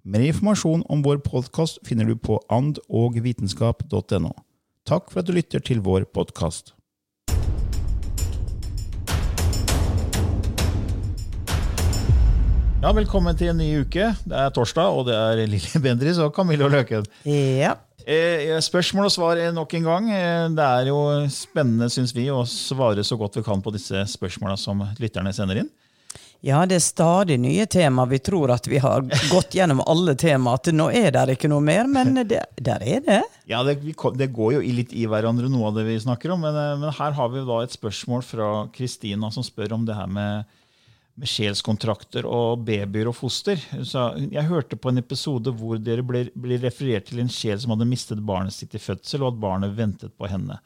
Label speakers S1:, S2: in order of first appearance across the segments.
S1: Mer informasjon om vår podkast finner du på andogvitenskap.no. Takk for at du lytter til vår podkast. Ja, velkommen til en ny uke. Det er torsdag, og det er Lilly Bendriss og Camilla Løken.
S2: Ja.
S1: Eh, spørsmål og svar nok en gang. Eh, det er jo spennende, syns vi, å svare så godt vi kan på disse spørsmåla som lytterne sender inn.
S2: Ja, det er stadig nye tema. Vi tror at vi har gått gjennom alle tema. At nå er det ikke noe mer, men det, der er det.
S1: Ja, det, det, går jo litt i hverandre, noe av det vi snakker om. Men, eh, men her har vi da et spørsmål fra Kristina som spør om det her med med sjelskontrakter og babyer og foster. Så jeg hørte på en episode hvor dere ble, ble, referert til en sjel som hadde mistet barnet sitt i fødsel, og at barnet ventet på henne.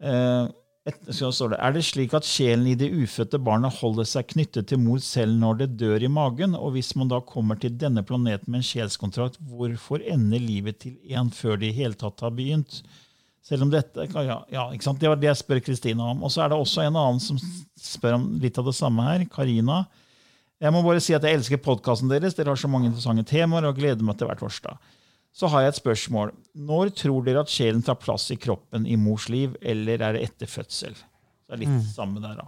S1: Eh, så er det slik at sjelen i det ufødte barnet holder seg knyttet til mor selv når det dør i magen? Og hvis man da kommer til denne planeten med en sjelskontrakt, hvorfor ender livet til en før det i hele tatt har begynt? Selv om dette, ja, ja? Det var det jeg spør Kristina om. Og så er det også en annen som spør om litt av det samme her. Karina. Jeg må bare si at jeg elsker podkasten deres. Dere har så mange interessante temaer og gleder meg til hver torsdag. Så har jeg et spørsmål. Når tror dere at sjelen tar plass i kroppen i mors liv, eller er det etter fødsel? Det er litt mm. samme der, da.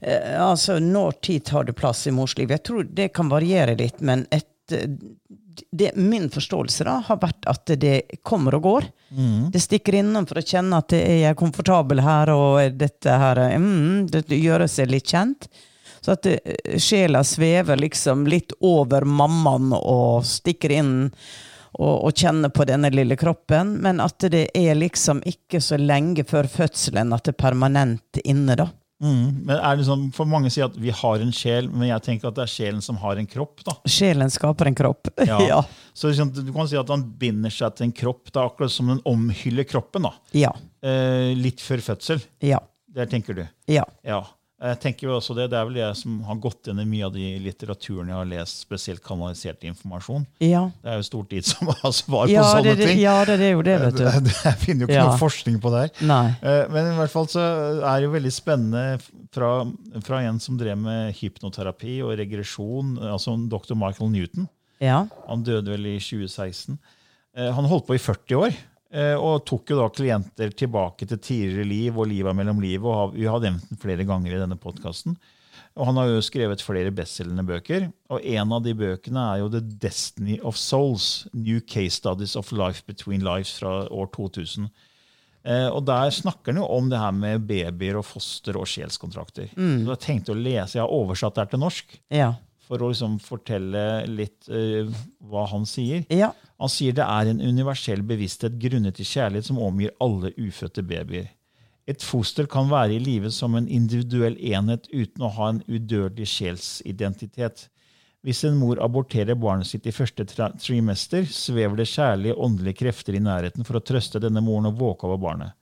S2: Eh, altså, Når tid tar det plass i mors liv? Jeg tror det kan variere litt, men et, det, min forståelse da, har vært at det kommer og går. Mm. Det stikker innom for å kjenne at jeg er komfortabel her, og dette her mm, Det gjør seg litt kjent. Så at eh, sjela svever liksom litt over mammaen og stikker inn og, og, kjenne på denne lille kroppen. Men at det er liksom ikke så lenge før fødselen at det er permanent inne, da.
S1: Mm. Men er det sånn, For Mange sier at vi har en sjel, men jeg tenker at det er sjelen som har en kropp. da.
S2: Sjelen skaper en kropp. Ja. ja.
S1: Så liksom, Du kan si at han binder seg til en kropp, da, akkurat som den omhyller kroppen. da.
S2: Ja.
S1: Eh, litt før fødsel.
S2: Ja.
S1: Der tenker du?
S2: Ja.
S1: ja. Jeg tenker jo også Det det er vel jeg som har gått inn i mye av de litteraturen jeg har lest, spesielt kanalisert informasjon.
S2: Ja.
S1: Det er jo stort dit som har svar på sånne
S2: det,
S1: ting.
S2: Ja, det er jo det, vet du.
S1: Jeg finner jo ikke ja. noe forskning på det her.
S2: Nei.
S1: Eh, men i hvert fall så er det jo veldig spennende fra, fra en som drev med hypnoterapi og regresjon, altså dr. Michael Newton.
S2: Ja.
S1: Han døde vel i 2016. Eh, han holdt på i 40 år. Eh, og tok jo da klienter tilbake til tidligere liv og livet mellom livet. og Vi har nevnt den flere ganger i denne podkasten. Og han har jo skrevet flere bestselgende bøker. Og en av de bøkene er jo The Destiny of Souls. New Case Studies of Life Between Lives fra år 2000. Eh, og der snakker han jo om det her med babyer og foster og sjelskontrakter. Mm. Så jeg tenkte å lese, Jeg har oversatt det her til norsk.
S2: Ja.
S1: For å liksom fortelle litt uh, hva han sier.
S2: Ja.
S1: Han sier det er en universell bevissthet grunnet til kjærlighet som omgir alle ufødte babyer. Et foster kan være i live som en individuell enhet uten å ha en udødelig sjelsidentitet. Hvis en mor aborterer barnet sitt i første trimester, svever det kjærlige åndelige krefter i nærheten for å trøste denne moren og våke over barnet.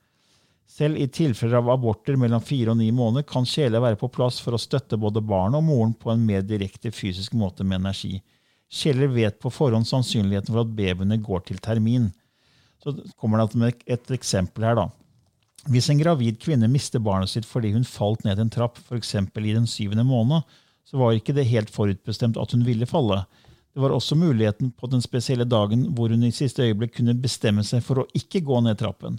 S1: Selv i tilfeller av aborter mellom fire og ni måneder kan sjeler være på plass for å støtte både barnet og moren på en mer direkte fysisk måte med energi. Kjeller vet på forhånd sannsynligheten for at babyene går til termin. Så kommer det med et eksempel her. da. Hvis en gravid kvinne mister barnet sitt fordi hun falt ned en trapp, f.eks. i den syvende måned, så var ikke det helt forutbestemt at hun ville falle. Det var også muligheten på den spesielle dagen hvor hun i siste øyeblikk kunne bestemme seg for å ikke gå ned trappen.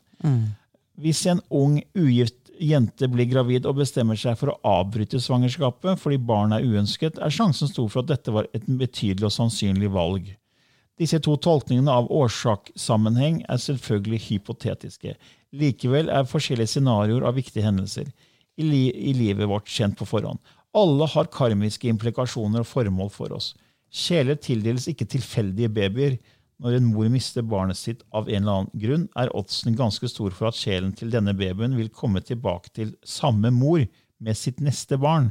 S1: Hvis en ung, ugift jente blir gravid og bestemmer seg for å avbryte svangerskapet fordi barnet er uønsket, er sjansen stor for at dette var et betydelig og sannsynlig valg. Disse to tolkningene av årsakssammenheng er selvfølgelig hypotetiske. Likevel er forskjellige scenarioer av viktige hendelser i, li i livet vårt kjent på forhånd. Alle har karmiske implikasjoner og formål for oss. Sjeler tildeles ikke tilfeldige babyer. Når en mor mister barnet sitt av en eller annen grunn, er oddsen ganske stor for at sjelen til denne babyen vil komme tilbake til samme mor med sitt neste barn.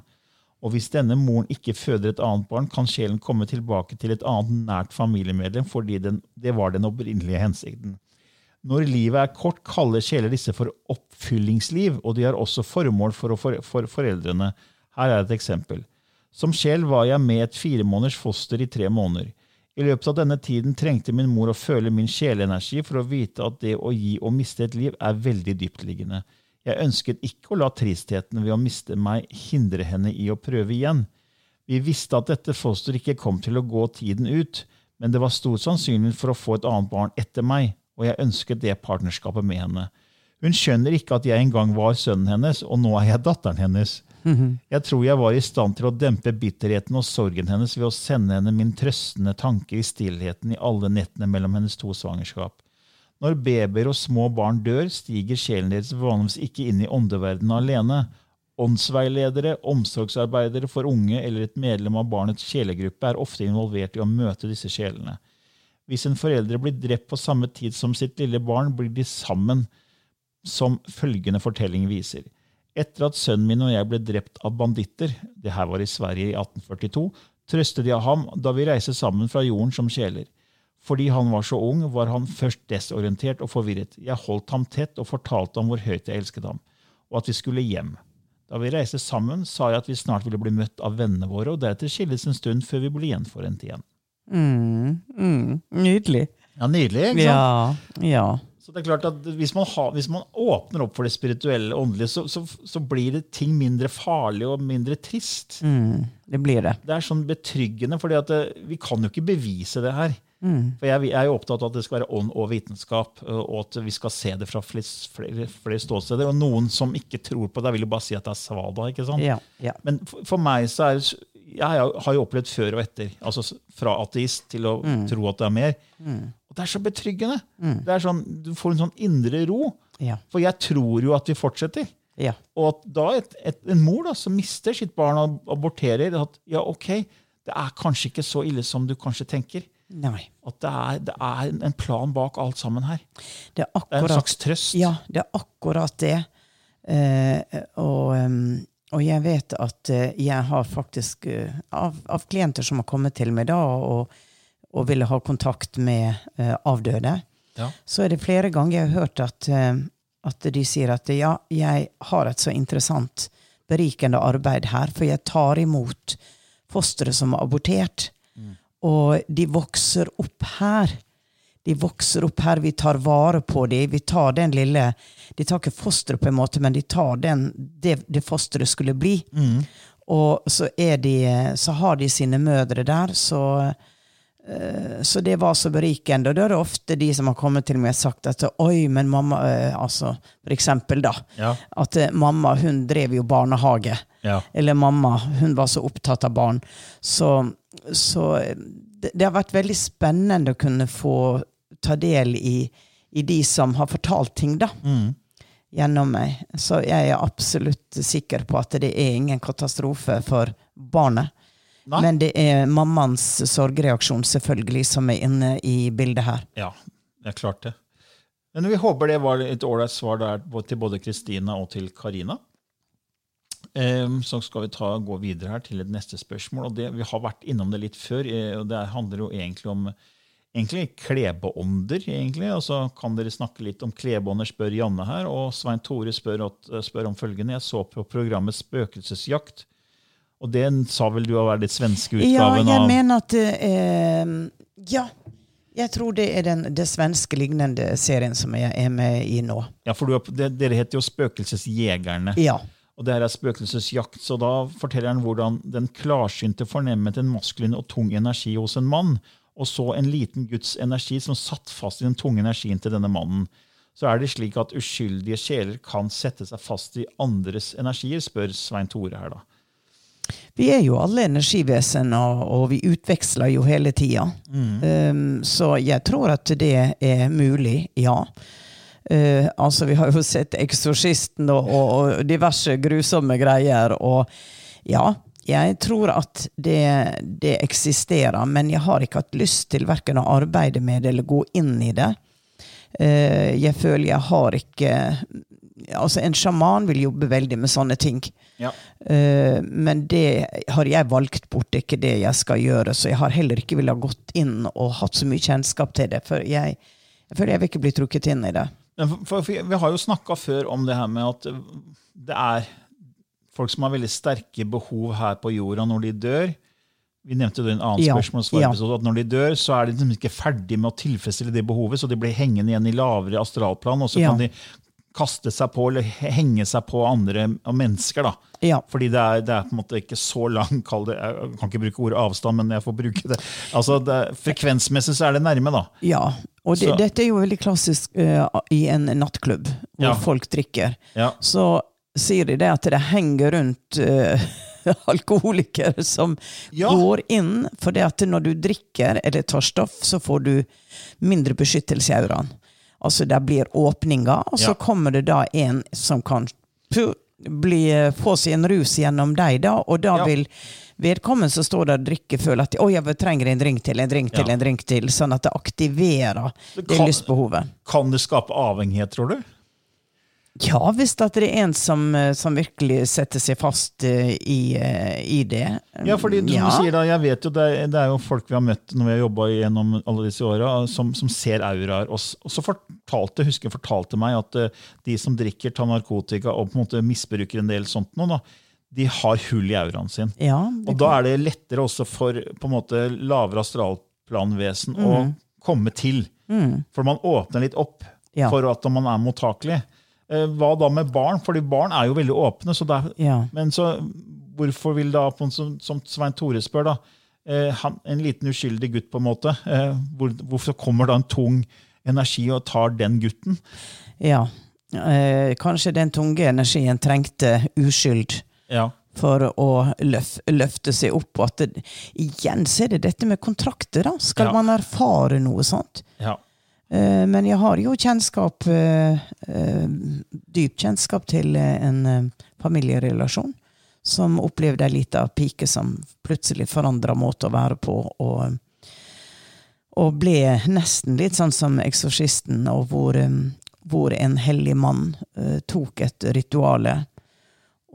S1: Og hvis denne moren ikke føder et annet barn, kan sjelen komme tilbake til et annet nært familiemedlem fordi den, det var den opprinnelige hensikten. Når livet er kort, kaller sjeler disse for oppfyllingsliv, og de har også formål for, for, for foreldrene. Her er et eksempel. Som sjel var jeg med et fire måneders foster i tre måneder. I løpet av denne tiden trengte min mor å føle min sjelenergi for å vite at det å gi og miste et liv er veldig dyptliggende. Jeg ønsket ikke å la tristheten ved å miste meg hindre henne i å prøve igjen. Vi visste at dette fosteret ikke kom til å gå tiden ut, men det var stor sannsynlighet for å få et annet barn etter meg, og jeg ønsket det partnerskapet med henne. Hun skjønner ikke at jeg en gang var sønnen hennes, og nå er jeg datteren hennes. Jeg tror jeg var i stand til å dempe bitterheten og sorgen hennes ved å sende henne min trøstende tanke i stillheten i alle nettene mellom hennes to svangerskap. Når babyer og små barn dør, stiger sjelen deres vanligvis ikke inn i åndeverdenen alene. Åndsveiledere, omsorgsarbeidere for unge eller et medlem av barnets sjelegruppe er ofte involvert i å møte disse sjelene. Hvis en forelder blir drept på samme tid som sitt lille barn, blir de sammen, som følgende fortelling viser. Etter at sønnen min og jeg ble drept av banditter, det her var i Sverige i 1842, trøstet jeg ham da vi reiste sammen fra jorden som sjeler. Fordi han var så ung, var han først desorientert og forvirret. Jeg holdt ham tett og fortalte ham hvor høyt jeg elsket ham, og at vi skulle hjem. Da vi reiste sammen, sa jeg at vi snart ville bli møtt av vennene våre, og deretter skilles en stund før vi ble gjenforent igjen.
S2: Mm, mm, nydelig.
S1: Ja, Nydelig, ikke sant?
S2: Ja, ja.
S1: Så det er klart at Hvis man, har, hvis man åpner opp for det spirituelle og åndelige, så, så, så blir det ting mindre farlig og mindre trist.
S2: Mm, det blir det.
S1: Det er sånn betryggende, for vi kan jo ikke bevise det her.
S2: Mm.
S1: For jeg, jeg er jo opptatt av at det skal være ånd og vitenskap, og at vi skal se det fra flere, flere, flere ståsteder. Og noen som ikke tror på det, vil jo bare si at det er svada. ikke sant?
S2: Ja, ja.
S1: Men for, for meg så er det Jeg har jo opplevd før og etter. altså Fra ateist til å
S2: Mm.
S1: tro at det er mer. Og det er så betryggende. Det er sånn, Du får en sånn indre ro.
S2: Ja.
S1: For jeg tror jo at vi fortsetter.
S2: ja.
S1: Og at da et, et, en mor da, som mister sitt barn og aborterer at ja, ok, det er kanskje ikke så ille som du kanskje tenker.
S2: Nei.
S1: At det er, det er en plan bak alt sammen her.
S2: Det er
S1: Det er en slags trøst.
S2: Ja, det er akkurat det. Uh, og, em, og jeg vet at eh, jeg har faktisk eh, av, av klienter som har kommet til meg da og, og ville ha kontakt med uh, avdøde,
S1: Ja.
S2: så er det flere ganger jeg har hørt at, at de sier at ja, jeg har et så interessant, berikende arbeid her, for jeg tar imot fostre som er abortert, og de vokser opp her. De vokser opp her, vi tar vare på dem. Vi tar den lille De tar ikke fosteret, på en måte, men de tar den, det, det fosteret skulle bli. Og så, de, så har de sine mødre der, så eh, så det var så berikende. Og da er det ofte de som har kommet til meg og sagt at oi, men mamma eh, altså, For eksempel, da.
S1: Ja.
S2: At eh, mamma hun drev jo barnehage.
S1: Ja.
S2: Eller mamma hun var så opptatt av barn. Så, så det, det har vært veldig spennende å kunne få ta del i, i de som har fortalt ting, da. Gjennom meg. Så jeg er absolutt sikker på at det er ingen katastrofe for barnet.
S1: Nei.
S2: Men det er mammaens sorgreaksjon selvfølgelig som er inne i bildet her.
S1: Ja, det er klart det. Men vi håper det var et ålreit svar til både Kristina og til Karina. Ehm, Så skal vi ta, gå videre her til et neste spørsmål. og det, Vi har vært innom det litt før. eh, og Det handler jo egentlig om egentlig klebeånder. egentlig, og Så kan dere snakke litt om klebeånder, spør Janne her. Og Svein Tore spør, at- spør om følgende. Jeg så på programmet Spøkelsesjakt. Og det sa vel du være den svenske
S2: Ja, jeg
S1: av
S2: mener at eh, Ja. Jeg tror det er den det svenske lignende serien som jeg er med i nå.
S1: Ja, for du, det, Dere heter jo Spøkelsesjegerne.
S2: Ja.
S1: Og det her er spøkelsesjakt, så da forteller han hvordan den klarsynte fornemmet en maskulin og tung energi hos en mann, og så en liten Guds energi som satt fast i den tunge energien til denne mannen. Så er det slik at uskyldige sjeler kan sette seg fast i andres energier, spør Svein Tore her, da.
S2: Vi er jo alle energivesen, og, vi utveksler jo hele tida. Um, så jeg tror at det er mulig, ja. Uh, altså, vi har jo sett 'Eksorsisten' og, og, og diverse grusomme greier, og ja. Jeg tror at det, det eksisterer, men jeg har ikke hatt lyst til verken å arbeide med det eller gå inn i det. Uh, jeg føler jeg har ikke Altså, en sjaman vil jobbe veldig med sånne ting.
S1: Ja.
S2: Eh, men det har jeg valgt bort, det er ikke det jeg skal gjøre. Så jeg har heller ikke villet gått inn og hatt så mye kjennskap til det. For jeg, jeg føler jeg vil ikke bli trukket inn i det.
S1: For, for, for vi har jo snakka før om det her med at det er folk som har veldig sterke behov her på jorda når de dør. Vi nevnte det i en annen
S2: Ja,
S1: spørsmålsvarepisode, at når de dør, så er de liksom ikke ferdig med å tilfredsstille det behovet, så de blir hengende igjen i lavere astralplan, og så
S2: Ja.
S1: kan de kaste seg på eller henge seg på andre mennesker. da.
S2: Ja.
S1: Fordi det er, det er på en måte ikke så lang kall det, Jeg kan ikke bruke ordet avstand, men jeg får bruke det. Altså, det Frekvensmessig så er det nærme, da.
S2: Ja, og det, dette er jo veldig klassisk uh, i en nattklubb hvor
S1: Ja.
S2: folk drikker.
S1: Ja.
S2: Så sier de det at det henger rundt uh, alkoholikere som
S1: Ja.
S2: går inn, for det at når du drikker eller tar stoff, så får du mindre beskyttelse i auraen. Altså det blir åpninger, og så
S1: Ja.
S2: kommer det da en som kan bli, eh, få seg en rus gjennom deg, da, og da
S1: Ja.
S2: vil vedkommende som står der og drikker, føle at «Oi, jeg trenger en drink til, en drink til, en drink til, sånn at det aktiverer
S1: Det
S2: det lystbehovet.
S1: Kan det skape avhengighet, tror du?
S2: Ja, hvis det er en som, eh, som virkelig setter seg fast eh, i, eh, i det.
S1: Ja, fordi du,
S2: Ja.
S1: du sier da, jeg vet jo, det er, det er jo folk vi har møtt når vi har jobba gjennom alle disse åra, som, som ser auraer. Og, og så fortalte, husker jeg fortalte meg at de som drikker, tar narkotika og på en måte misbruker en del sånt nå, da, de har hull i auraen sin.
S2: Ja,
S1: Og da er det lettere også for på en måte lavere astralplanvesen å komme til. For man åpner litt opp
S2: Mm. Ja.
S1: for at man er mottakelig. Eh, Hva da med barn? Fordi barn er jo veldig åpne. Så det er,
S2: Ja.
S1: Men så hvorfor vil da, som, som Svein Tore spør, da, eh, han, en liten uskyldig gutt, på en måte, eh, hvor, hvorfor kommer da en tung energi og tar den gutten?
S2: ja. Eh, kanskje den tunge energien trengte uskyld
S1: Ja.
S2: for å løf, løfte seg opp. At det, igjen så er det dette med kontrakter. da. Skal
S1: Ja.
S2: man erfare noe sånt?
S1: ja.
S2: Eh, men jeg har jo kjennskap, eh, eh, dyp kjennskap til en familierelasjon som opplevde ei lita pike som plutselig forandra måte å være på. Og, og ble nesten litt sånn som eksorsisten, og hvor, hvor en hellig mann tok et rituale.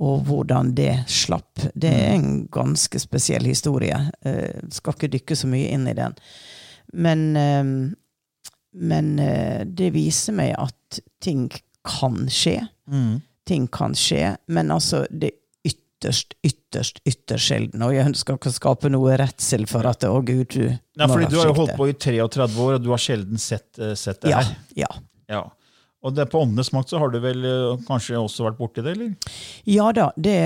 S2: Og hvordan det slapp. Det er en ganske spesiell historie. Skal ikke dykke så mye inn i den. Men men eh, det viser meg at ting kan skje.
S1: Mm.
S2: Ting kan skje, men altså det er ytterst, ytterst, ytterst sjelden. Og jeg ønsker ikke å skape noe redsel for at å gud, du
S1: Nei, fordi Du har jo holdt på i 33 år, og du har sjelden sett, eh, sett det
S2: Ja,
S1: her.
S2: ja.
S1: Ja. Og det, på Åndenes makt så har du vel eh, kanskje også vært borti det, eller?
S2: ja da, det,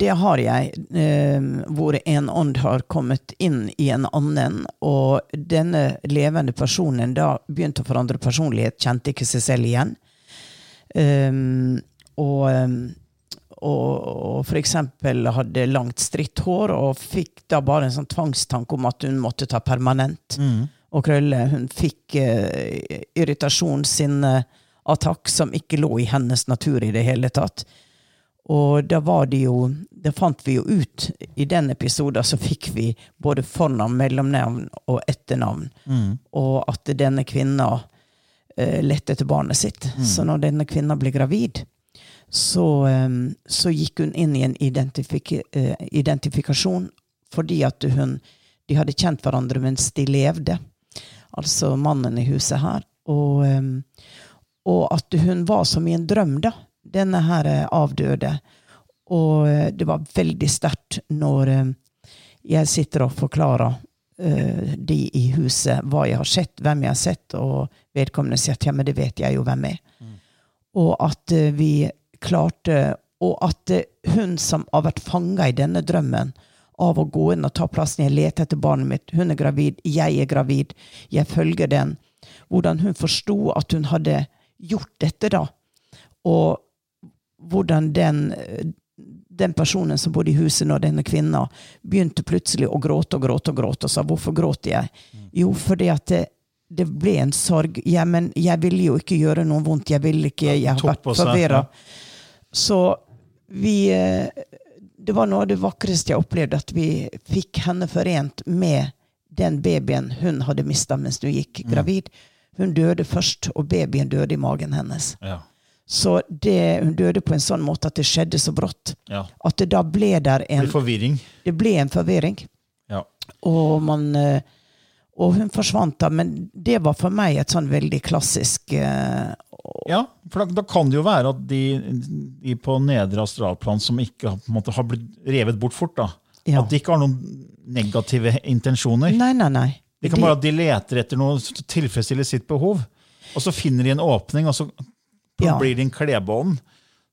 S2: det har jeg. Eh, hvor en ånd har kommet inn i en annen, og denne levende personen da begynte å forandre personlighet, kjente ikke seg selv igjen. Um, og, og, og eksempel hadde langt, stritt hår og fikk da bare en sånn tvangstanke om at hun måtte ta permanent og krølle. Hun fikk uh, irritasjon, sinne, attakk som ikke lå i hennes natur i det hele tatt. Og da var det jo Det fant vi jo ut i den episoden, så fikk vi både fornavn, mellomnavn og etternavn. Og at denne kvinna eh, lette etter barnet sitt. Så når denne kvinna ble gravid, så, eh, så gikk hun inn i en identifik eh, identifikasjon fordi at hun De hadde kjent hverandre mens de levde. Altså mannen i huset her. Og, eh, og at hun var som i en drøm, da. Denne her eh, avdøde. Og eh, det var veldig sterkt når eh, jeg sitter og forklarer uh, de i huset hva jeg har sett, hvem jeg har sett, og vedkommende sier at ja, men det vet jeg jo hvem er. Og at uh, vi klarte Og at uh, hun som har vært fanga i denne drømmen av å gå inn og ta plassen Jeg leter etter barnet mitt, hun er gravid, jeg er gravid, jeg følger den. Hvordan hun forsto at hun hadde gjort dette, da. Og hvordan den, den personen som bodde i huset når denne kvinna, begynte plutselig å gråte og gråte og gråte og sa 'hvorfor gråter jeg'? Jo, fordi at det, det ble en sorg. Ja, men jeg ville jo ikke gjøre noe vondt. Jeg ville ikke, jeg har vært forvirra. Så vi eh, Det var noe av det vakreste jeg opplevde, at vi fikk henne forent med den babyen hun hadde mista mens hun gikk
S1: Mm.
S2: Hun døde først, og babyen døde i magen hennes.
S1: Ja.
S2: Så det, hun døde på en sånn måte at det skjedde så brått.
S1: ja.
S2: At det da ble der en
S1: forvirring.
S2: Det ble en forvirring.
S1: Ja.
S2: Og, man, eh, og hun forsvant da, men det var for meg et sånn veldig klassisk uh,
S1: Ja, for da, da kan det jo være at de, de på nedre astralplan som ikke måte, har blitt revet bort fort, da,
S2: Ja.
S1: at de ikke har noen negative intensjoner.
S2: Nei, nei, nei.
S1: Det kan at de leter etter noe som tilfredsstiller sitt behov, og så finner de en åpning, og så
S2: Ja.
S1: blir de en klebånd.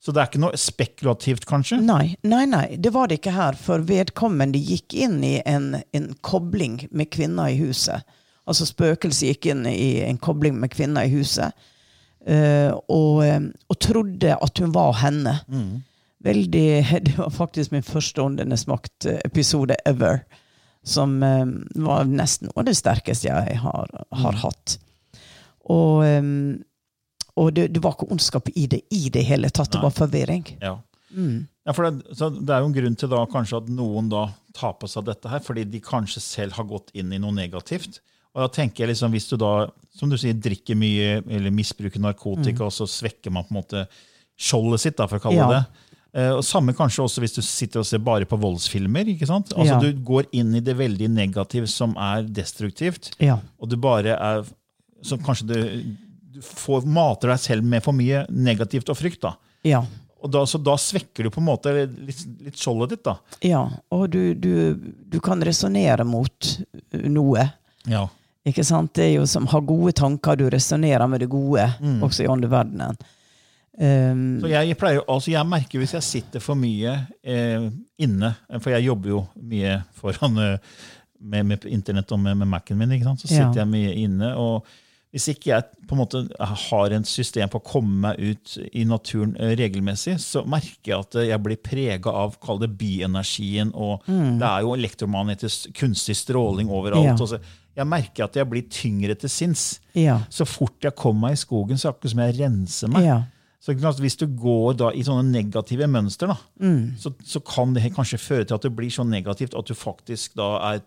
S1: Så det er ikke noe spekulativt, kanskje?
S2: Nei, nei, nei, det var det ikke her. For vedkommende gikk inn i en, en kobling med kvinner i huset. Altså spøkelset gikk inn i en kobling med kvinner i huset. Uh, og, eh, og trodde at hun var henne. Veldig, Det var faktisk min første Åndenes makt-episode ever. Som eh, var nesten noe av det sterkeste jeg har, har hatt. Og, eh, og det, det var ikke ondskap i det i det hele tatt. Det var forvirring.
S1: Ja.
S2: Mm.
S1: Ja, for det, så det er jo en grunn til da kanskje at noen da tar på seg dette her, fordi de kanskje selv har gått inn i noe negativt. Og da tenker jeg liksom, Hvis du da som du sier, drikker mye eller misbruker narkotika, og så svekker man på en måte skjoldet sitt, da, for å kalle
S2: Ja.
S1: det og Samme kanskje også hvis du sitter og ser bare på voldsfilmer. ikke sant? Altså
S2: Ja.
S1: Du går inn i det veldig negative som er destruktivt,
S2: Ja.
S1: og du bare er så Kanskje du, du får, mater deg selv med for mye negativt og frykt. da.
S2: ja.
S1: Og da, så da svekker du på en måte litt, litt skjoldet ditt. da.
S2: Ja, og du, du, du kan resonnere mot noe.
S1: Ja.
S2: Ikke sant? Det er jo som har gode tanker, du resonnerer med det gode,
S1: Mm.
S2: også i åndeverdenen. Um,
S1: Så jeg, pleier, altså jeg merker hvis jeg sitter for mye eh, inne, for jeg jobber jo mye foran eh, med, med internett og med, med Mac-en min, så
S2: Ja.
S1: sitter jeg mye inne. og hvis ikke jeg på en måte har et system på å komme meg ut i naturen eh, regelmessig, så merker jeg at jeg blir prega av kall det byenergien. og Det er jo elektromagnetisk kunstig stråling overalt.
S2: Ja.
S1: Jeg merker at jeg blir tyngre til sinns.
S2: ja.
S1: Så fort jeg kommer meg i skogen, så er det akkurat som jeg renser meg.
S2: ja.
S1: Så ikke Hvis du går da i sånne negative mønster, da, så, så kan det kanskje føre til at det blir så negativt at du faktisk da er,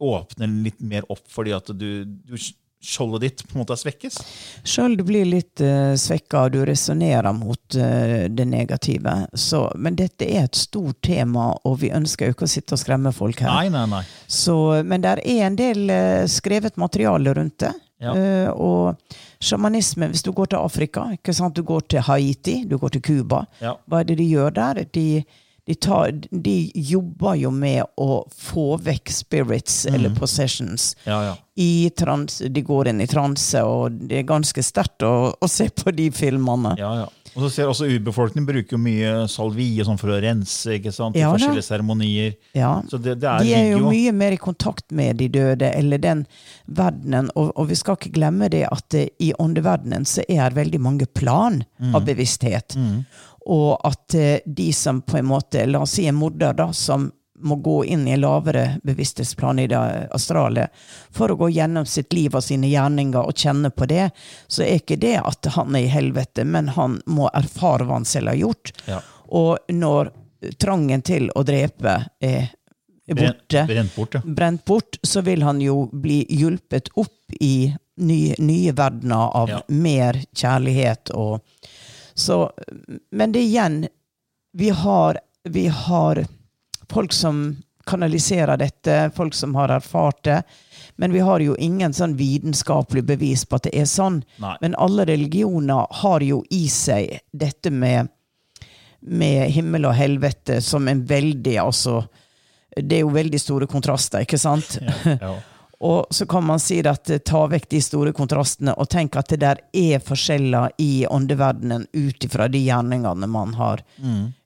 S1: åpner litt mer opp fordi at du, du skjoldet ditt på en måte svekkes.
S2: Skjoldet blir litt uh, svekka, og du resonnerer mot uh, det negative. Så, men dette er et stort tema, og vi ønsker jo ikke å sitte og skremme folk her.
S1: Nei, nei, nei.
S2: Så, men det er en del uh, skrevet materiale rundt det.
S1: Ja.
S2: Uh, og sjamanisme, hvis du går til Afrika, ikke sant? du går til Haiti, du går til Cuba,
S1: Ja.
S2: hva er det de gjør der? De, de, tar, de jobber jo med å få vekk spirits eller possessions.
S1: Ja, ja.
S2: I trans, de går inn i transe, og det er ganske sterkt å, å se på de filmene.
S1: ja, ja. Og så ser også Urbefolkningen bruker jo mye salvie sånn for å rense. ikke sant? I
S2: Ja,
S1: forskjellige seremonier.
S2: Ja.
S1: Så det, det er,
S2: De er jo
S1: jo
S2: mye mer i kontakt med de døde, eller den verdenen. Og, og vi skal ikke glemme det at det, i åndeverdenen så er det veldig mange plan av bevissthet. Og at eh, de som på en måte, la oss si en morder da, som må gå inn i lavere bevissthetsplan i det astrale for å gå gjennom sitt liv og sine gjerninger og kjenne på det, så er ikke det at han er i helvete, men han må erfare hva han selv har gjort.
S1: Ja.
S2: Og når trangen til å drepe er borte,
S1: brent bort, ja.
S2: brent bort, så vil han jo bli hjulpet opp i nye, nye verdener av
S1: Ja.
S2: mer kjærlighet og så, Men det igjen Vi har, vi har folk som kanaliserer dette, folk som har erfart det. Men vi har jo ingen sånn vitenskapelig bevis på at det er sånn.
S1: Nei.
S2: Men alle religioner har jo i seg dette med, med himmel og helvete som en veldig altså det er jo veldig store kontraster, ikke sant?
S1: Ja.
S2: Og så kan man si at eh, ta vekk de store kontrastene og tenk at det der er forskjeller i åndeverdenen ut ifra de gjerningene man har.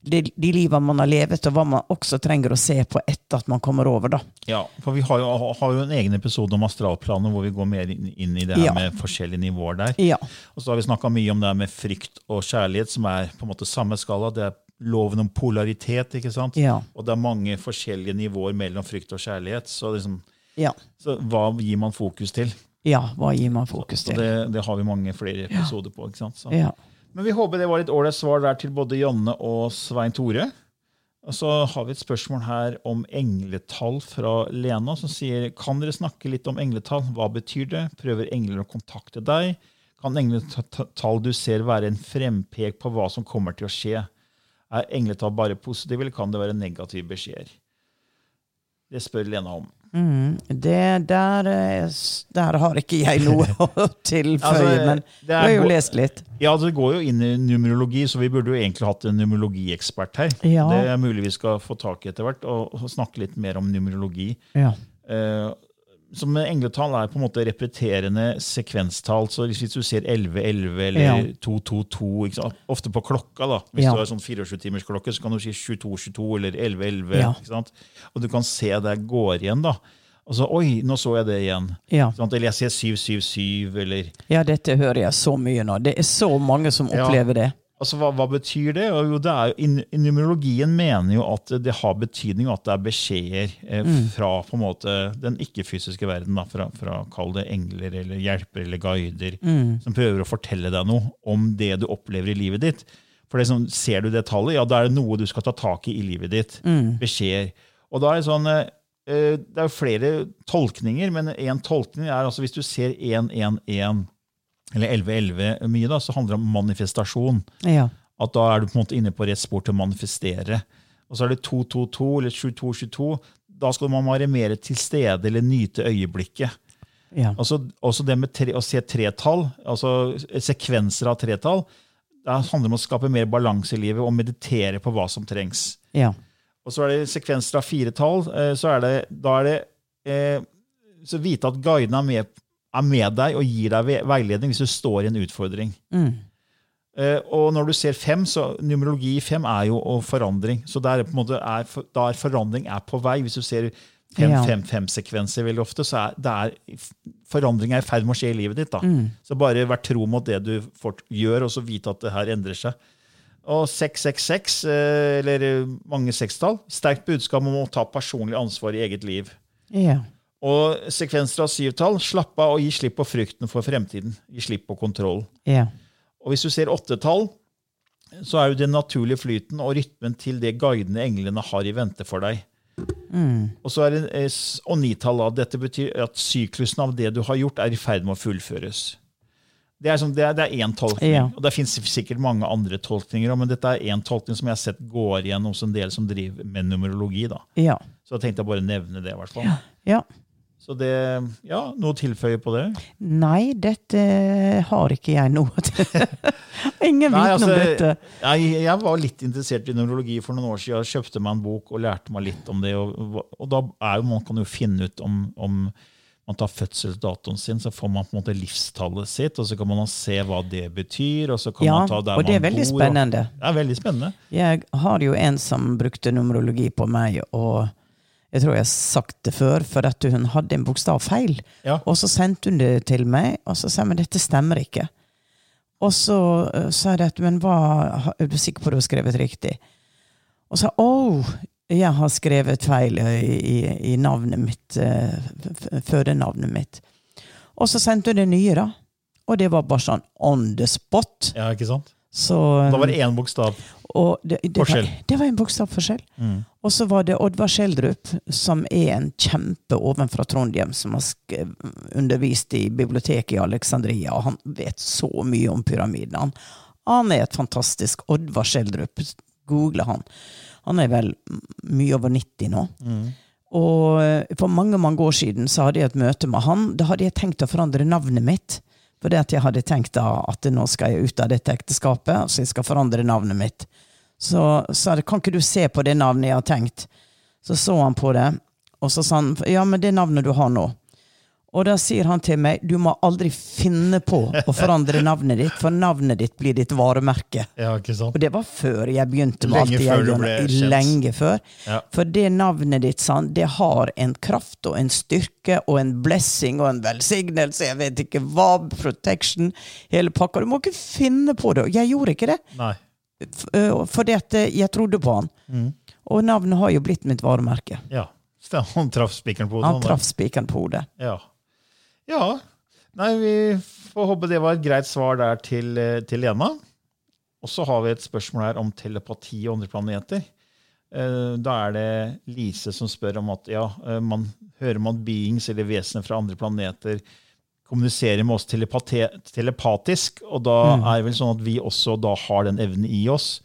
S2: De, de livene man har levet, og hva man også trenger å se på etter at man kommer over. da.
S1: Ja, for vi har jo, har jo en egen episode om astralplanet hvor vi går mer inn, inn i det her
S2: Ja.
S1: med forskjellige nivåer der.
S2: Ja.
S1: Og så har vi snakka mye om det her med frykt og kjærlighet, som er på en måte samme skala. Det er loven om polaritet, ikke sant?
S2: Ja.
S1: Og det er mange forskjellige nivåer mellom frykt og kjærlighet. Så, liksom,
S2: Ja.
S1: så hva gir man fokus til?
S2: ja, hva gir man fokus til?
S1: det, det har vi mange flere episoder på. ikke sant? Så.
S2: Ja.
S1: Men vi håper det var litt ålreit svar der til både Janne og Svein Tore. Og så har vi et spørsmål her om engletall fra Lena, som sier kan dere snakke litt om engletall. Hva betyr det? Prøver engler å kontakte deg? Kan engletall du ser være en frempek på hva som kommer til å skje? Er engletall bare positive, eller kan det være negative beskjeder? Det spør Lena om.
S2: Mm, det der, eh, der har ikke jeg noe å tilføye,
S1: Altså,
S2: men du har jo lest litt.
S1: Ja, Det går jo inn i numerologi, så vi burde jo egentlig hatt en numerologiekspert her.
S2: Ja.
S1: Det er mulig vi skal få tak i etter hvert, og og snakke litt mer om numerologi.
S2: Ja.
S1: Eh, som engletall er på en måte repeterende sekvenstall. så Hvis du ser 1111 eller
S2: Ja.
S1: 222 ja. Ofte på klokka, da. Hvis
S2: Ja.
S1: du har sånn 24-timersklokke, så kan du si 2222 eller 1111.
S2: Ja.
S1: ikke sant? Og du kan se det går igjen. da. Og så, Oi, nå så jeg det igjen.
S2: Ja.
S1: Sånn. Eller jeg ser 777, eller
S2: ja, dette hører jeg så mye nå. Det er så mange som opplever det.
S1: Altså, hva, hva betyr det? Jo, det er Numerologien mener jo at det har betydning at det er beskjeder eh, fra på en måte den ikke-fysiske verden, da, fra, fra kall det engler eller hjelper eller guider, som prøver å fortelle deg noe om det du opplever i livet ditt. For det sånn, Ser du det tallet, ja, da er det noe du skal ta tak i i livet ditt. Beskjeder. Og da er det sånn eh, eh, Det er flere tolkninger, men én tolkning er altså hvis du ser 111 eller 1111 mye, da, så handler det om manifestasjon
S2: Ja.
S1: at da er du på en måte inne på rett spor til å manifestere. Og så er det 222 eller 2222. Da skal man være mer til stede eller nyte øyeblikket.
S2: Ja.
S1: Altså, også det med tre, å se tretall, altså sekvenser av tretall, det handler om å skape mer balanse i livet og meditere på hva som trengs.
S2: ja.
S1: Og så er det sekvenser av firetall. tall, Så er det, da er det eh, så vite at guiden er med, er med deg og gir deg veiledning hvis du står i en utfordring.
S2: Mm.
S1: Uh, og når du ser fem, så numerologi i fem er jo forandring. Så det er på en måte er, da er forandring er på vei. Hvis du ser fem-fem-fem-sekvenser veldig ofte, så er det forandring er i ferd med å skje i livet ditt. da.
S2: Mm.
S1: Så bare vær tro mot det du fort, gjør, og så vite at det her endrer seg. Og 666, eh, eller mange sekstall, sterkt budskap om å ta personlig ansvar i eget liv.
S2: Ja.
S1: Og sekvenser av syvtall, slapp av og gi slipp på frykten for fremtiden. Gi slipp på kontroll.
S2: Yeah.
S1: Og hvis du ser åttetall, så er jo den naturlige flyten og rytmen til det guidende englene har i vente for deg. Og så er det eh, og nitall. Dette betyr at syklusen av det du har gjort, er i ferd med å fullføres. Det er, som, det er, det er én tolkning,
S2: Ja.
S1: og det finnes sikkert mange andre tolkninger, men dette er én tolkning som jeg har sett går igjennom hos en del som driver med numerologi. da.
S2: Ja.
S1: Så jeg tenkte jeg bare nevne det. i hvert fall.
S2: ja.
S1: Så det, ja, Noe å tilføye på det?
S2: Nei, dette har ikke jeg noe til. Ingen
S1: Nei,
S2: viten
S1: altså,
S2: om dette.
S1: jeg, jeg var litt interessert i nevrologi for noen år siden. Jeg kjøpte meg en bok og lærte meg litt om det. Og, og da jo, man kan jo finne ut om, om man tar fødselsdatoen sin, så får man på en måte livstallet sitt, og så kan man se hva det betyr. Og så kan
S2: Ja,
S1: man ta der
S2: og det er veldig
S1: bor, og-
S2: spennende.
S1: Det er veldig spennende.
S2: Jeg har jo en som brukte numerologi på meg, og jeg tror jeg har sagt det før, for at hun hadde en bokstav feil.
S1: Ja.
S2: Og så sendte hun det til meg, og så sa hun dette stemmer ikke. Og så uh, sa jeg at men hva, er du sikker på at du har skrevet riktig? Og så å, jeg har skrevet feil i, i, i navnet mitt, uh, fødenavnet mitt. Og så sendte hun det nye, da. Og det var bare sånn on the spot.
S1: Ja, ikke sant?
S2: Så,
S1: Da var det én bokstav.
S2: og det, det,
S1: Forskjell.
S2: Var, det var en bokstavforskjell. Og så var det Oddvar Schjelderup, som er en kjempe ovenfra Trondheim, som har undervist i biblioteket i Alexandria, og han vet så mye om pyramiden. Han, er et fantastisk Oddvar Schjelderup. Google han. Han er vel mye over 90 nå. Og eh, for mange mange år siden så hadde jeg et møte med han. Da hadde jeg tenkt å forandre navnet mitt. For det at jeg hadde tenkt da at nå skal jeg ut av dette ekteskapet, så jeg skal forandre navnet mitt. Så sa jeg kan ikke du se på det navnet jeg har tenkt. Så så han på det, og så sa han ja, men det navnet du har nå. Og da sier han til meg du må aldri finne på å forandre navnet ditt, for navnet ditt blir ditt varemerke.
S1: Ja, ikke sant?
S2: Og det var før jeg begynte med
S1: Lenge
S2: alt jeg
S1: kjent.
S2: Lenge før.
S1: Ja.
S2: For det navnet ditt, sant, det har en kraft og en styrke og en blessing og en velsignelse, jeg vet ikke hva, protection, hele pakka. Du må ikke finne på det. Og jeg gjorde ikke det,
S1: Nei.
S2: Øh, fordi at øh, jeg trodde på han.
S1: Mm.
S2: Og navnet har jo blitt mitt varemerke.
S1: Ja. Så han traff spikeren på hodet.
S2: Han traff spikeren på hodet.
S1: Ja. ja. Nei, vi får håpe det var et greit svar der til, eh, til Lena. Og så har vi et spørsmål her om telepati og andre planeter. Eh, Da er det Lise som spør om at ja, eh, man hører om at beings eller vesener fra andre planeter kommuniserer med oss telepatisk, og da er det vel sånn at vi også da har den evnen i oss.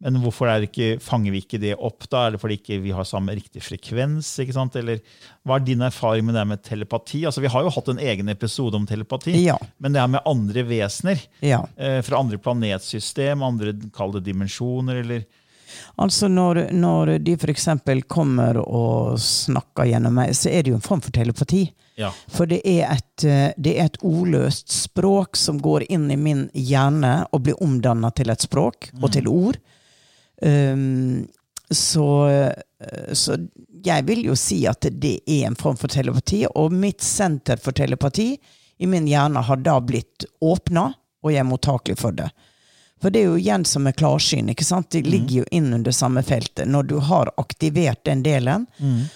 S1: Men hvorfor er ikke, fanger vi ikke det opp? da? Er det fordi ikke vi har samme riktig frekvens? ikke sant? Eller Hva er din erfaring med det med telepati? Altså, Vi har jo hatt en egen episode om telepati,
S2: Ja.
S1: men det er med andre vesener.
S2: Ja.
S1: Eh, fra andre planetsystem, andre kall det dimensjoner, eller
S2: Altså når, når de f.eks. kommer og snakker gjennom meg, så er det jo en form for telepati.
S1: Ja.
S2: For det er, et, eh, det er et ordløst språk som går inn i min hjerne og blir omdanna til et språk og til ord. Um, så, eh, så jeg vil jo si at det er en form for telepati, og mitt senter for telepati i min hjerne har da blitt åpna, og jeg er mottakelig for det. For det er jo igjen som med klarsyn. ikke sant? Det ligger jo inn under samme feltet. Når du har aktivert den delen,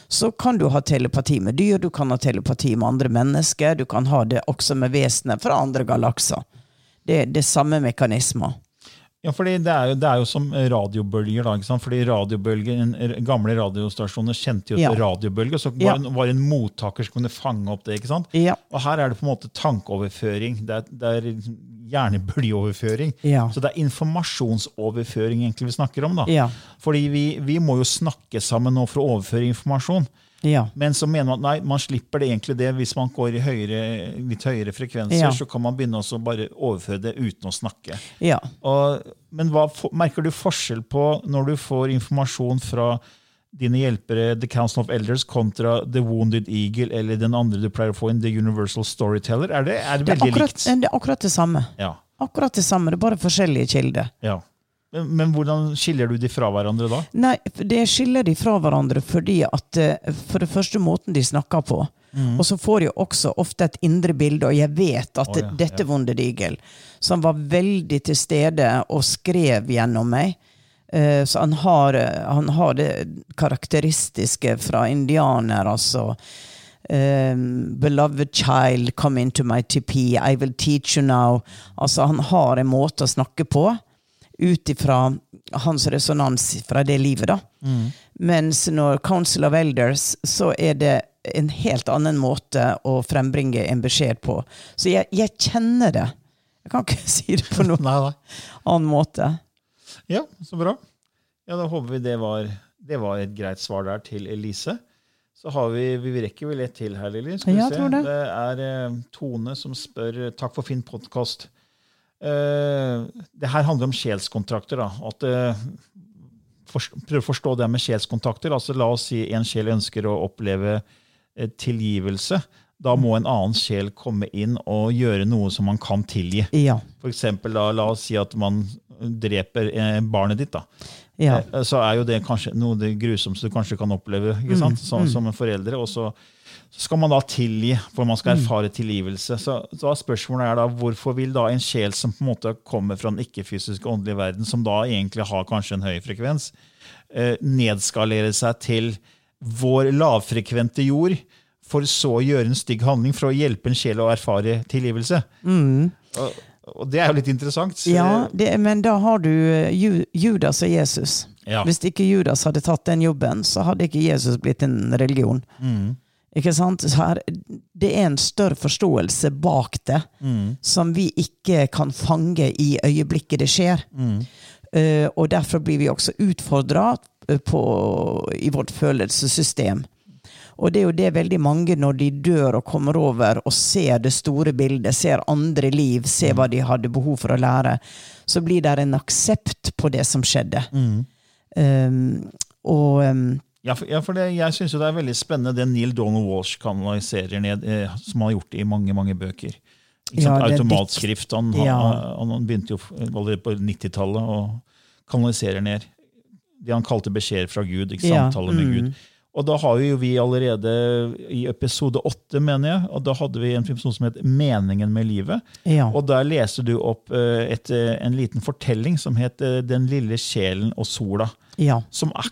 S2: så kan du ha telepati med dyr, du kan ha telepati med andre mennesker, du kan ha det også med vesener fra andre galakser. Det, det er samme mekanismer.
S1: Ja, fordi det er, jo, det er jo som radiobølger. da, ikke sant? Fordi radiobølger, Gamle radiostasjoner kjente jo til
S2: Ja.
S1: radiobølger, så
S2: Ja.
S1: var, det- var en mottaker som kunne fange opp det. ikke sant?
S2: Ja.
S1: Og her er det på en måte tankeoverføring. Det er, det er hjernebølgeoverføring.
S2: Ja.
S1: Så det er informasjonsoverføring egentlig vi snakker om. da.
S2: Ja.
S1: Fordi vi, vi må jo snakke sammen nå for å overføre informasjon.
S2: Ja.
S1: Men så mener man at nei, man slipper det egentlig det hvis man går i høyere, litt høyere frekvenser.
S2: Ja.
S1: Så kan man begynne også bare overføre det uten å snakke.
S2: ja.
S1: Og, men hva, merker du forskjell på når du får informasjon fra dine hjelpere The Council of Elders kontra The Wounded Eagle eller den andre du pleier å få inn, The Universal Storyteller? Er det, er det
S2: Det er,
S1: veldig
S2: akkurat,
S1: likt?
S2: det er akkurat det samme.
S1: Ja,
S2: Akkurat det samme, det er bare forskjellige kilder.
S1: ja. Men, men hvordan skiller du de fra hverandre da?
S2: Nei, det skiller de fra hverandre fordi at eh, For det første måten de snakker på. Og så får de også ofte et indre bilde, og jeg vet at
S1: oh, ja,
S2: dette
S1: ja.
S2: Eagle, som var veldig til stede og skrev gjennom meg eh, Så han har, han har det karakteristiske fra indianer, altså. Um, beloved child, come into my TP, I will teach you now. Altså, han har en måte å snakke på ut ifra hans resonans fra det livet, da. Mens når Council of Elders, så er det en helt annen måte å frembringe en beskjed på. Så jeg, jeg kjenner det. Jeg kan ikke si det på noen
S1: Nei, nei.
S2: annen måte.
S1: Ja, så bra. Ja, Da håper vi det var, det var et greit svar der til Elise. Så har vi, vi rekker vel ett til her, Lilly. Skal vi
S2: Ja,
S1: se.
S2: det.
S1: det er eh, Tone som spør Takk for fin podkast. Det her handler om sjelskontrakter. da, at eh, Prøv å forstå det med sjelskontakter. altså La oss si en sjel ønsker å oppleve eh, tilgivelse. Da må en annen sjel komme inn og gjøre noe som man kan tilgi.
S2: Ja.
S1: For eksempel, da, la oss si at man dreper eh, barnet ditt. da.
S2: Ja.
S1: Eh, Så er jo det kanskje noe det grusomste du kanskje kan oppleve ikke sant? Som, som en forelder. Og så, så skal man da tilgi, for man skal erfare tilgivelse. Så, så spørsmålet er da, hvorfor vil da en sjel som på en måte kommer fra den ikke-fysiske åndelige verden, som da egentlig har kanskje en høy frekvens, eh, nedskalere seg til vår lavfrekvente jord, for så å gjøre en stygg handling for å hjelpe en sjel å erfare tilgivelse? Og, og det er jo litt interessant.
S2: Ja, det, men da har du eh, Judas og Jesus.
S1: Ja.
S2: Hvis ikke Judas hadde tatt den jobben, så hadde ikke Jesus blitt en religion. Ikke sant? Her, det er en større forståelse bak det, som vi ikke kan fange i øyeblikket det skjer. Eh, og derfor blir vi også utfordra i vårt følelsessystem. Og det er jo det veldig mange, når de dør og kommer over og ser det store bildet, ser andre liv, ser hva de hadde behov for å lære, så blir det en aksept på det som skjedde. Um, og um,
S1: Ja, for, ja, for det, jeg syns det er veldig spennende det Neil Donald Walsh kanaliserer ned, eh, som han har gjort i mange mange bøker.
S2: Ja, det
S1: Automatskrift. Han,
S2: Ja.
S1: han, han begynte jo allerede på 90-tallet å kanalisere ned det han kalte beskjeder fra Gud. ikke samtale med
S2: mm.
S1: Gud. Og da har jo vi allerede i episode åtte, mener jeg, og da hadde vi en film som het 'Meningen med livet'.
S2: Ja.
S1: Og der leste du opp eh, et, eh, en liten fortelling som het eh, 'Den lille sjelen og sola'.
S2: ja.
S1: Som er,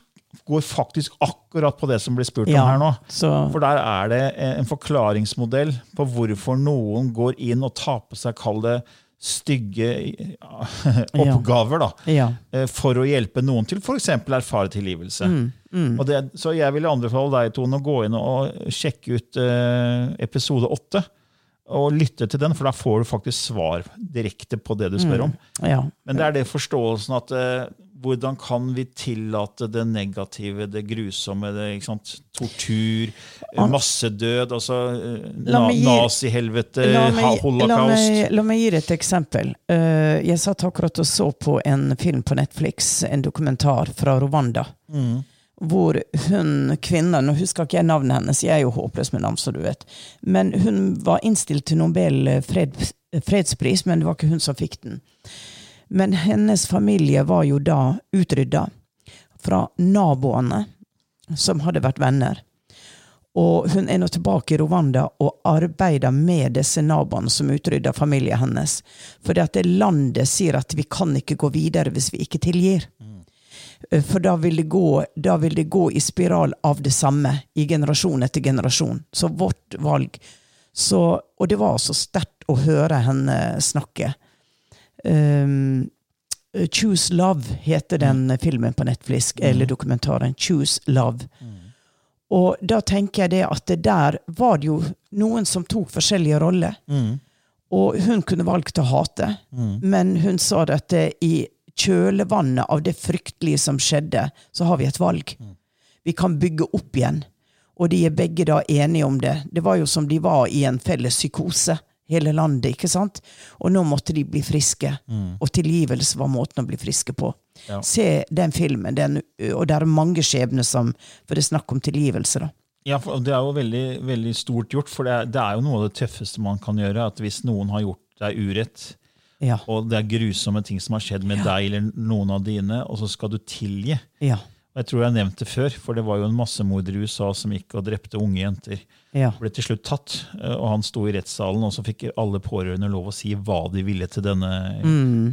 S1: går faktisk akkurat på det som blir spurt
S2: Ja,
S1: om her nå.
S2: så-
S1: For der er det eh, en forklaringsmodell på hvorfor noen går inn og tar på seg, kall det, stygge oppgaver. da,
S2: Ja.
S1: Ja. For å hjelpe noen til f.eks. erfare tilgivelse.
S2: Mm,
S1: Og det, så jeg vil anbefale deg, Tone, å gå inn og sjekke ut eh, episode åtte. Og lytte til den, for da får du faktisk svar direkte på det du spør om.
S2: ja.
S1: Men det er det forståelsen at eh, hvordan kan vi tillate det negative, det grusomme, det, tortur, eh, massedød, altså eh, na nazihelvete,
S2: holocaust? la, meg, la meg gi deg et eksempel. Eh, jeg satt akkurat og så på en film på Netflix, en dokumentar fra Rwanda.
S1: Mm.
S2: Hvor hun kvinnen Nå husker ikke jeg navnet hennes, jeg er jo håpløs med navn, som du vet. Men hun var innstilt til Nobel fred, fredspris, men det var ikke hun som fikk den. Men hennes familie var jo da utrydda fra naboene, som hadde vært venner. Og hun er nå tilbake i Rwanda og arbeider med disse naboene som utrydda familien hennes. Fordi at det landet sier at vi kan ikke gå videre hvis vi ikke tilgir. Eh, For da vil, det gå, vil det gå i spiral av det samme i generasjon etter generasjon. Så vårt valg så, Og det var så sterkt å høre henne snakke. Um, Choose Love heter den filmen på Netflix, eller dokumentaren. Choose Love. Og da tenker jeg det at det der var det jo noen som tok forskjellige roller.
S1: Mm.
S2: Og hun kunne valgt å hate, men hun sa det at det, i kjølvannet av det fryktelige som skjedde, så har vi et valg. Vi kan bygge opp igjen. Og de er begge da enige om det. Det var jo som de var i en felles psykose, hele landet, ikke sant? Og nå måtte de bli friske. Og tilgivelse var måten å bli friske på.
S1: Ja.
S2: Se den filmen, den, og det er mange skjebner som For det er snakk om tilgivelse, da.
S1: Ja, for Det er jo veldig, veldig stort gjort, for det er, det er jo noe av det tøffeste man kan gjøre. at Hvis noen har gjort deg urett,
S2: Ja.
S1: og det er grusomme ting som har skjedd med deg eller noen av dine, og så skal du tilgi.
S2: Ja.
S1: Og Jeg tror jeg har nevnt det før, for det var jo en massemorder i USA som gikk og drepte unge jenter.
S2: Ja.
S1: ble til slutt tatt, eh, og han sto i rettssalen, og så fikk alle pårørende lov å si hva de ville til denne,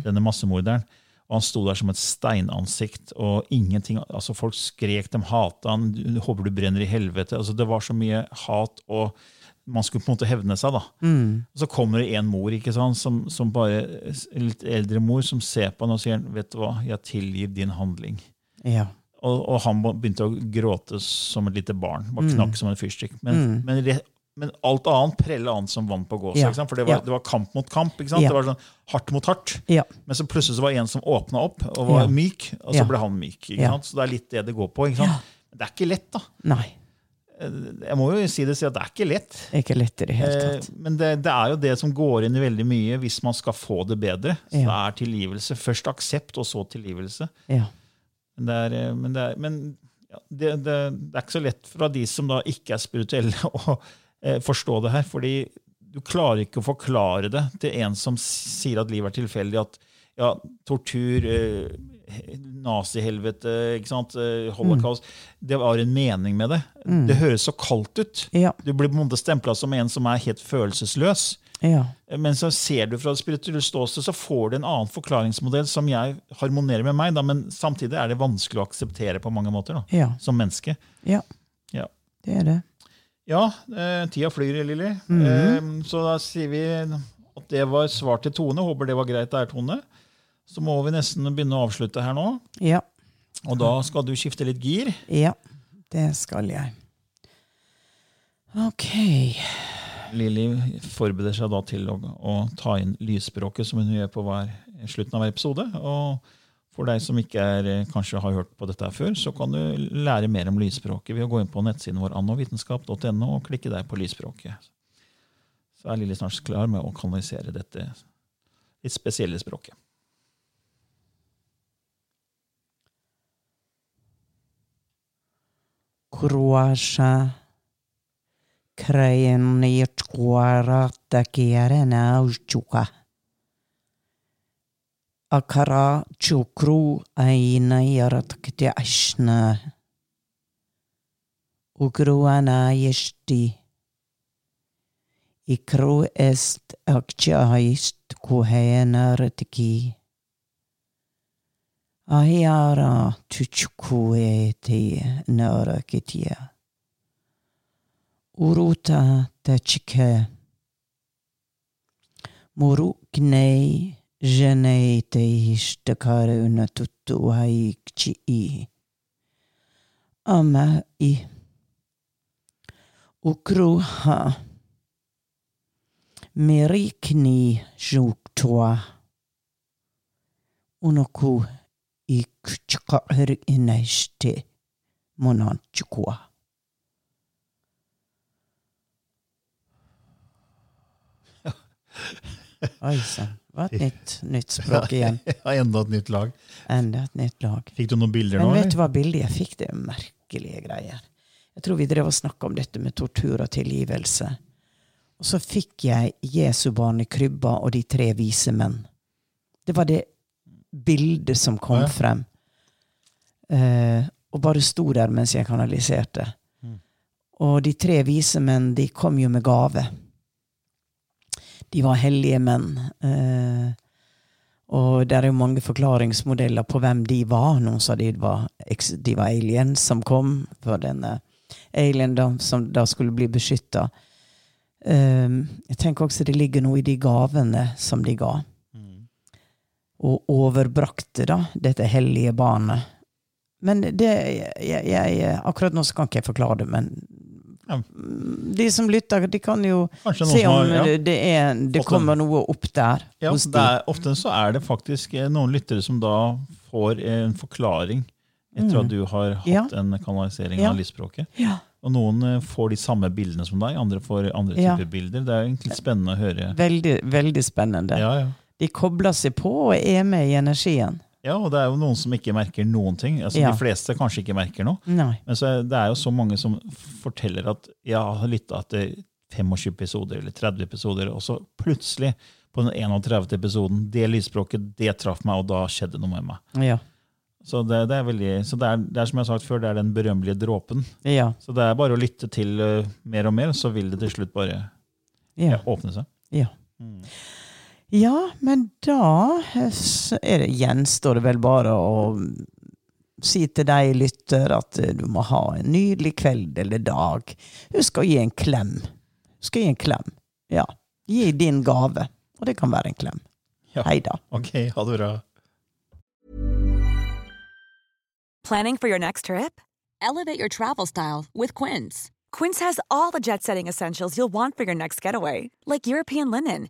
S1: denne massemorderen. Og han sto der som et steinansikt, og ingenting altså Folk skrek, de hata han, håper du brenner i helvete. altså Det var så mye hat, og man skulle på en måte hevne seg. da. Og Så kommer det en mor ikke sant, som, som bare, en litt eldre mor som ser på han og sier vet du hva, jeg tilgir din handling.
S2: Ja.
S1: Og, og han begynte å gråte som et lite barn. Bare knakk som en fyrstikk. Men, men, re- men alt annet prella annet som vann på gåsa.
S2: Ja.
S1: For det var,
S2: Ja.
S1: det var kamp mot kamp.
S2: Ja.
S1: Det var sånn hardt mot hardt.
S2: Ja.
S1: Men så plutselig så var det en som åpna opp og var myk, og så ble han myk. Så det er litt det det går på. Men det er ikke lett, da.
S2: Nei.
S1: Jeg må jo si det, si at det er ikke lett.
S2: Ikke lett i det hele
S1: Eh,
S2: tatt.
S1: Men det, det er jo det som går inn i veldig mye hvis man skal få det bedre. Så det er tilgivelse. Først aksept, og så tilgivelse.
S2: Ja.
S1: Men det er, eh, men det er, men, ja, det, det, er ikke så lett fra de som da ikke er spirituelle, å eh, forstå det her. fordi du klarer ikke å forklare det til en som sier at livet er tilfeldig. At ja, tortur, eh, nazihelvete, ikke sant, holocaust mm. Det var en mening med det. Det høres så kaldt ut.
S2: Ja.
S1: Du blir på en måte stempla som en som er helt følelsesløs.
S2: Ja.
S1: Men så ser du fra det spirituelle ståsted, så får du en annen forklaringsmodell som jeg harmonerer med meg, da, men samtidig er det vanskelig å akseptere på mange måter da,
S2: Ja.
S1: som menneske.
S2: ja.
S1: Ja,
S2: Det er det.
S1: ja eh, tida flyr, Lilly. eh, så da sier vi at det var svar til Tone. Håper det var greit der, Tone. Så må vi nesten begynne å avslutte her nå.
S2: Ja.
S1: Og da skal du skifte litt gir.
S2: Ja. Det skal jeg. Ok.
S1: Lilly forbereder seg da til å, å ta inn lysspråket, som hun gjør på hver, slutten av hver episode. Og for deg som ikke er, eh, kanskje har hørt på dette før, så kan du lære mer om lysspråket ved å gå inn på nettsiden vår annovitenskap.no og klikke der på lysspråket. Så er Lilly snart klar med å kanalisere dette litt spesielle språket.
S2: Croatia. Krajenit kuarata kierena uchuka. Akara chukru aina yaratakti ashna. Ugruana yeshti. Ikru est akchaist kuhena ratiki. Ahiara tuchukueti nara kitia. Uruta tachike. Muru knei jenei te tutu haikchi i. Ama i. Ukruha. Merikni juktua. Unoku i kuchkar inaishte monanchukua. Oi sann. Det var et nytt, nytt språk igjen.
S1: Ja, enda et nytt lag.
S2: Enda et nytt lag.
S1: Fikk du noen bilder
S2: Men
S1: nå?
S2: vet du hva bildet jeg fikk? Det er merkelige greier. Jeg tror vi drev og snakka om dette med tortur og tilgivelse. Og så fikk jeg Jesu barn i krybba og de tre vise menn. Det var det bildet som kom
S1: Ja.
S2: frem. Eh, og bare sto der mens jeg kanaliserte.
S1: Mm.
S2: Og de tre vise menn, de kom jo med gave. De var hellige menn. Eh, og det er jo mange forklaringsmodeller på hvem de var. Noen sa de var, de var aliens som kom for denne alien da, som da skulle bli beskytta. jeg tenker også det ligger noe i de gavene som de ga.
S1: Mm.
S2: Og overbrakte da dette hellige barnet. Men det jeg, jeg, Akkurat nå så kan ikke jeg forklare det, men
S1: Ja.
S2: de som lytter, de kan jo se om
S1: har, ja.
S2: det, er, det kommer noe opp der
S1: Ja,
S2: hos de.
S1: er, ofte så er det faktisk eh, noen lyttere som da får en forklaring etter
S2: Mm.
S1: at du har hatt
S2: Ja.
S1: en kanalisering av lysspråket.
S2: Ja.
S1: Og noen eh, får de samme bildene som deg, andre får andre
S2: Ja.
S1: bilder. Det er egentlig spennende å høre.
S2: Veldig, veldig spennende.
S1: Ja, ja.
S2: De kobler seg på og er med i energien.
S1: Ja, og det er jo noen som ikke merker noen ting. Altså,
S2: Ja.
S1: De fleste kanskje ikke merker noe.
S2: Nei.
S1: Men så det er jo så mange som forteller at jeg har lytta etter 25 episoder eller 30 episoder, og så plutselig, på den 31. episoden, det lysspråket, det traff meg, og da skjedde noe med meg.
S2: Ja.
S1: Så det, det er veldig, så det er, det er som jeg har sagt før, det er den berømmelige dråpen.
S2: Ja.
S1: Så det er bare å lytte til uh, mer og mer, så vil det til slutt bare
S2: Ja.
S1: ja, åpne seg.
S2: ja.
S1: Mm.
S2: Ja, men da eh, er det, gjenstår det vel bare å si til deg lytter at eh, du må ha en nydelig kveld eller dag. Husk å gi en klem. Husk å gi en klem. Ja. Gi din gave. Og det kan være en klem.
S1: Ja.
S2: Hei da.
S1: Ok, ha det bra.
S3: Planning for your next trip?
S4: Elevate your travel style with Quince.
S3: Quince has all the jet setting essentials you'll want for your next getaway, like European linen,